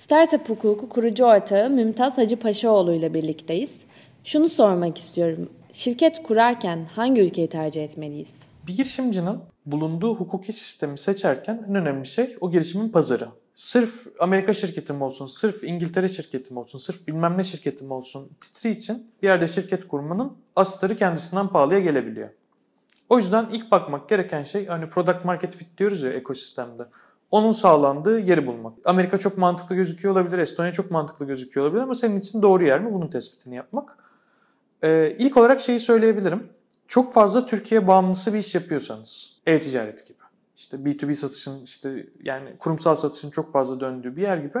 Startup hukuku kurucu ortağı Mümtaz Hacı Paşaoğlu ile birlikteyiz. Şunu sormak istiyorum. Şirket kurarken hangi ülkeyi tercih etmeliyiz? Bir girişimcinin bulunduğu hukuki sistemi seçerken en önemli şey o girişimin pazarı. Sırf Amerika şirketim olsun, sırf İngiltere şirketim olsun, sırf bilmem ne şirketim olsun titri için bir yerde şirket kurmanın astarı kendisinden pahalıya gelebiliyor. O yüzden ilk bakmak gereken şey hani product market fit diyoruz ya ekosistemde. Onun sağlandığı yeri bulmak. Amerika çok mantıklı gözüküyor olabilir, Estonya çok mantıklı gözüküyor olabilir ama senin için doğru yer mi? Bunun tespitini yapmak. Ee, ilk olarak şeyi söyleyebilirim. Çok fazla Türkiye bağımlısı bir iş yapıyorsanız, e-ticaret gibi, işte B2B satışın, işte yani kurumsal satışın çok fazla döndüğü bir yer gibi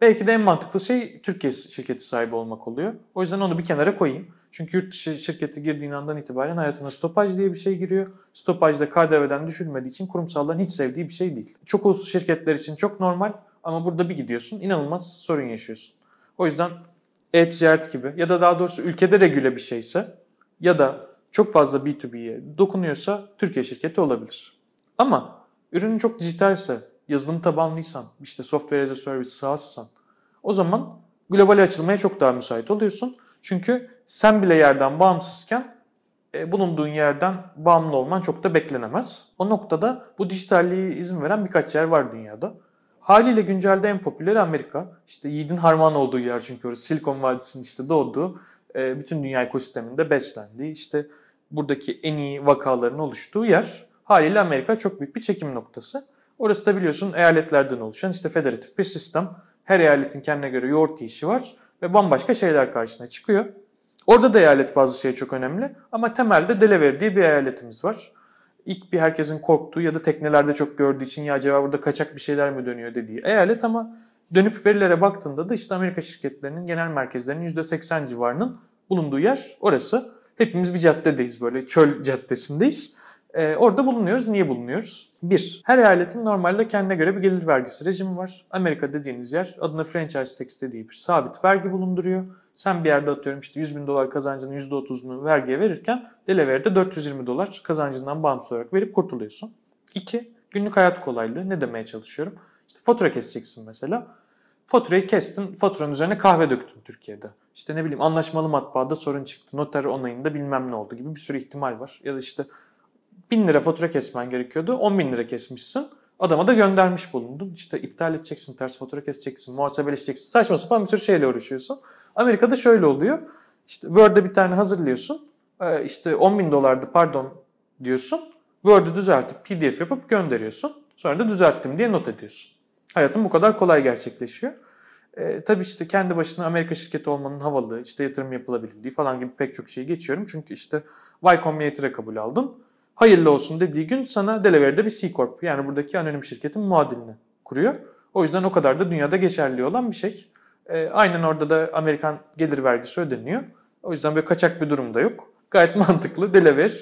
belki de en mantıklı şey Türkiye şirketi sahibi olmak oluyor. O yüzden onu bir kenara koyayım. Çünkü yurt dışı şirketi girdiğin andan itibaren hayatına stopaj diye bir şey giriyor. Stopaj da KDV'den düşülmediği için kurumsalların hiç sevdiği bir şey değil. Çok uluslu şirketler için çok normal ama burada bir gidiyorsun inanılmaz sorun yaşıyorsun. O yüzden e-ticaret gibi ya da daha doğrusu ülkede regüle bir şeyse ya da çok fazla B2B'ye dokunuyorsa Türkiye şirketi olabilir. Ama ürünün çok dijitalse, yazılım tabanlıysan, işte software as a service SaaS'san o zaman globale açılmaya çok daha müsait oluyorsun. Çünkü sen bile yerden bağımsızken e, bulunduğun yerden bağımlı olman çok da beklenemez. O noktada bu dijitalliği izin veren birkaç yer var dünyada. Haliyle güncelde en popüleri Amerika. İşte Yiğit'in harman olduğu yer çünkü orası Silikon Vadisi'nin işte doğduğu, e, bütün dünya ekosisteminde beslendiği, işte buradaki en iyi vakaların oluştuğu yer. Haliyle Amerika çok büyük bir çekim noktası. Orası da biliyorsun eyaletlerden oluşan işte federatif bir sistem. Her eyaletin kendine göre yoğurt işi var ve bambaşka şeyler karşına çıkıyor. Orada da eyalet bazı şey çok önemli ama temelde Delaware diye bir eyaletimiz var. İlk bir herkesin korktuğu ya da teknelerde çok gördüğü için ya acaba burada kaçak bir şeyler mi dönüyor dediği eyalet ama dönüp verilere baktığında da işte Amerika şirketlerinin genel merkezlerinin %80 civarının bulunduğu yer orası. Hepimiz bir caddedeyiz böyle çöl caddesindeyiz. Ee, orada bulunuyoruz. Niye bulunuyoruz? Bir, her eyaletin normalde kendine göre bir gelir vergisi rejimi var. Amerika dediğiniz yer adına franchise tax dediği bir sabit vergi bulunduruyor. Sen bir yerde atıyorum işte 100 bin dolar kazancının %30'unu vergiye verirken Delaware'de 420 dolar kazancından bağımsız olarak verip kurtuluyorsun. İki, günlük hayat kolaylığı. Ne demeye çalışıyorum? İşte fatura keseceksin mesela. Faturayı kestin, faturanın üzerine kahve döktün Türkiye'de. İşte ne bileyim anlaşmalı matbaada sorun çıktı, noter onayında bilmem ne oldu gibi bir sürü ihtimal var. Ya da işte 1000 lira fatura kesmen gerekiyordu, 10 bin lira kesmişsin. Adama da göndermiş bulundun. İşte iptal edeceksin, ters fatura keseceksin, muhasebeleşeceksin. Saçma sapan bir sürü şeyle uğraşıyorsun. Amerika'da şöyle oluyor. İşte Word'de bir tane hazırlıyorsun. Ee, işte 10 bin dolardı pardon diyorsun. Word'ü düzeltip PDF yapıp gönderiyorsun. Sonra da düzelttim diye not ediyorsun. Hayatın bu kadar kolay gerçekleşiyor. E, tabii işte kendi başına Amerika şirketi olmanın havalı, işte yatırım yapılabildiği falan gibi pek çok şey geçiyorum. Çünkü işte Y Combinator'a kabul aldın. Hayırlı olsun dediği gün sana Delaware'de bir C Corp yani buradaki anonim şirketin muadilini kuruyor. O yüzden o kadar da dünyada geçerli olan bir şey. E, aynen orada da Amerikan gelir vergisi ödeniyor. O yüzden böyle kaçak bir durum da yok. Gayet mantıklı Delaware.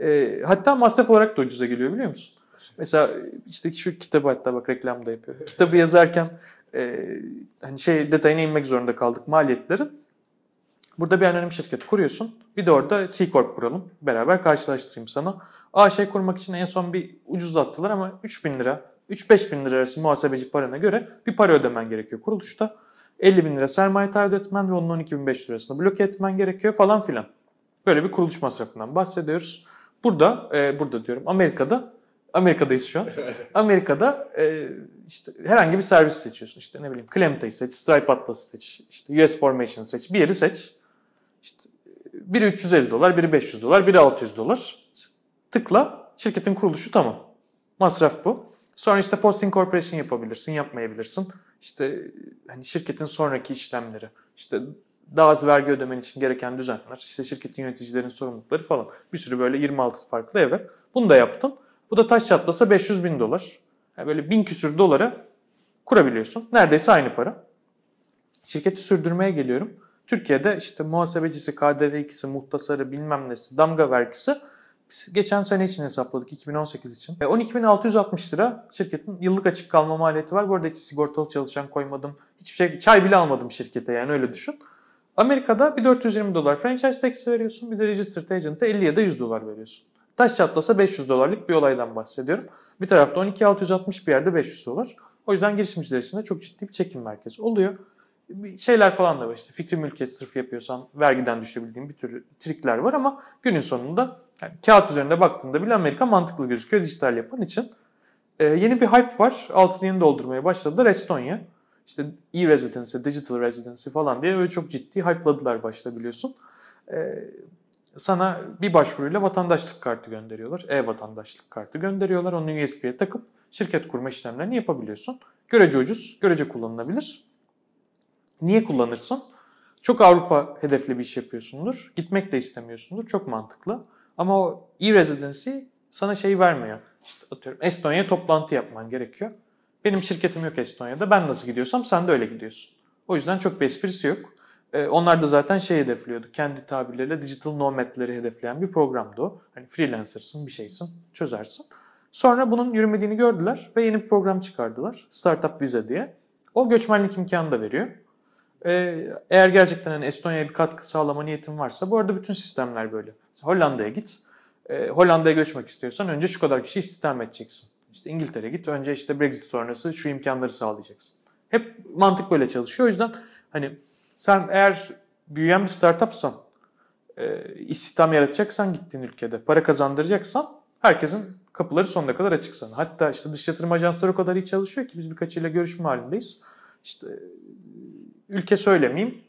E, hatta masraf olarak da ucuza geliyor biliyor musun? Mesela işte şu kitabı hatta bak reklamda yapıyor. Kitabı yazarken e, hani şey detayına inmek zorunda kaldık maliyetlerin. Burada bir anonim şirket kuruyorsun. Bir de orada C Corp kuralım. Beraber karşılaştırayım sana. A şey kurmak için en son bir ucuzlattılar ama 3000 lira, 3-5 bin lira arası muhasebeci parana göre bir para ödemen gerekiyor kuruluşta. 50 bin lira sermaye taahhüt etmen ve onun 12.500 lirasını bloke etmen gerekiyor falan filan. Böyle bir kuruluş masrafından bahsediyoruz. Burada, e, burada diyorum Amerika'da, Amerika'dayız şu an. Amerika'da e, işte herhangi bir servis seçiyorsun. İşte ne bileyim Clementa'yı seç, Stripe Atlas'ı seç, işte US Formation seç, bir yeri seç. İşte biri 350 dolar, biri 500 dolar, biri 600 dolar. Tıkla, şirketin kuruluşu tamam. Masraf bu. Sonra işte post incorporation yapabilirsin, yapmayabilirsin. İşte hani şirketin sonraki işlemleri, işte daha az vergi ödemen için gereken düzenler, işte şirketin yöneticilerin sorumlulukları falan. Bir sürü böyle 26 farklı evre. Bunu da yaptın. Bu da taş çatlasa 500 bin dolar. Yani böyle bin küsür dolara kurabiliyorsun. Neredeyse aynı para. Şirketi sürdürmeye geliyorum. Türkiye'de işte muhasebecisi, KDV2'si, muhtasarı, bilmem nesi, damga vergisi geçen sene için hesapladık 2018 için. 12.660 lira şirketin yıllık açık kalma maliyeti var. Bu arada hiç sigortalı çalışan koymadım. Hiçbir şey, çay bile almadım şirkete yani öyle düşün. Amerika'da bir 420 dolar franchise tax veriyorsun. Bir de registered agent'a 50 ya da 100 dolar veriyorsun. Taş çatlasa 500 dolarlık bir olaydan bahsediyorum. Bir tarafta 12.660 bir yerde 500 dolar. O yüzden girişimciler için de çok ciddi bir çekim merkezi oluyor. Şeyler falan da var işte fikri mülkiyet sırf yapıyorsan vergiden düşebildiğin bir tür trikler var ama günün sonunda yani kağıt üzerinde baktığında bile Amerika mantıklı gözüküyor dijital yapan için. Ee, yeni bir hype var. Altını yeni doldurmaya başladılar Estonya. İşte e-residency, digital residency falan diye öyle çok ciddi hype'ladılar başta biliyorsun. Ee, sana bir başvuruyla vatandaşlık kartı gönderiyorlar. E-vatandaşlık kartı gönderiyorlar. Onu USB'ye takıp şirket kurma işlemlerini yapabiliyorsun. Görece ucuz, görece kullanılabilir. Niye kullanırsın? Çok Avrupa hedefli bir iş yapıyorsundur. Gitmek de istemiyorsundur. Çok mantıklı. Ama o e-residency sana şey vermiyor. İşte atıyorum Estonya'ya toplantı yapman gerekiyor. Benim şirketim yok Estonya'da. Ben nasıl gidiyorsam sen de öyle gidiyorsun. O yüzden çok bir esprisi yok. Ee, onlar da zaten şey hedefliyordu. Kendi tabirleriyle digital nomadleri hedefleyen bir programdı o. Hani freelancer'sın, bir şeysin, çözersin. Sonra bunun yürümediğini gördüler ve yeni bir program çıkardılar. Startup Visa diye. O göçmenlik imkanı da veriyor. Ee, eğer gerçekten hani Estonya'ya bir katkı sağlama niyetin varsa bu arada bütün sistemler böyle. Mesela Hollanda'ya git. Ee, Hollanda'ya göçmek istiyorsan önce şu kadar kişi istihdam edeceksin. İşte İngiltere'ye git. Önce işte Brexit sonrası şu imkanları sağlayacaksın. Hep mantık böyle çalışıyor. O yüzden hani sen eğer büyüyen bir startupsan, e, istihdam yaratacaksan gittiğin ülkede, para kazandıracaksan herkesin kapıları sonuna kadar açık sana. Hatta işte dış yatırım ajansları o kadar iyi çalışıyor ki biz birkaçıyla görüşme halindeyiz. İşte ülke söylemeyeyim.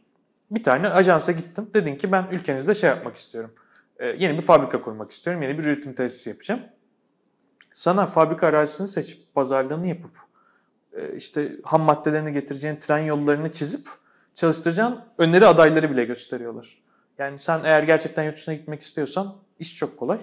Bir tane ajansa gittim. Dedin ki ben ülkenizde şey yapmak istiyorum. E, yeni bir fabrika kurmak istiyorum. Yeni bir üretim tesisi yapacağım. Sana fabrika arazisini seçip pazarlığını yapıp e, işte ham maddelerini getireceğin tren yollarını çizip çalıştıracağın öneri adayları bile gösteriyorlar. Yani sen eğer gerçekten yurt dışına gitmek istiyorsan iş çok kolay.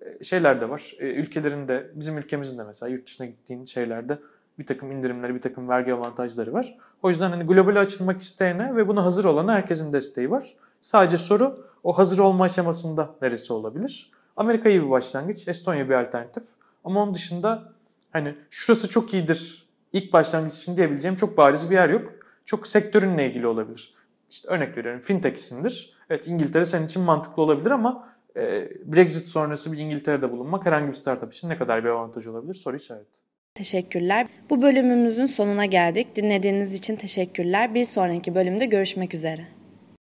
E, şeyler de var. E, ülkelerin de bizim ülkemizin de mesela yurt dışına gittiğin şeylerde bir takım indirimleri, bir takım vergi avantajları var. O yüzden hani globale açılmak isteyene ve buna hazır olana herkesin desteği var. Sadece soru o hazır olma aşamasında neresi olabilir? Amerika iyi bir başlangıç, Estonya bir alternatif. Ama onun dışında hani şurası çok iyidir ilk başlangıç için diyebileceğim çok bariz bir yer yok. Çok sektörünle ilgili olabilir. İşte örnek veriyorum fintech isimdir. Evet İngiltere senin için mantıklı olabilir ama e, Brexit sonrası bir İngiltere'de bulunmak herhangi bir startup için ne kadar bir avantaj olabilir soru işareti. Teşekkürler. Bu bölümümüzün sonuna geldik. Dinlediğiniz için teşekkürler. Bir sonraki bölümde görüşmek üzere.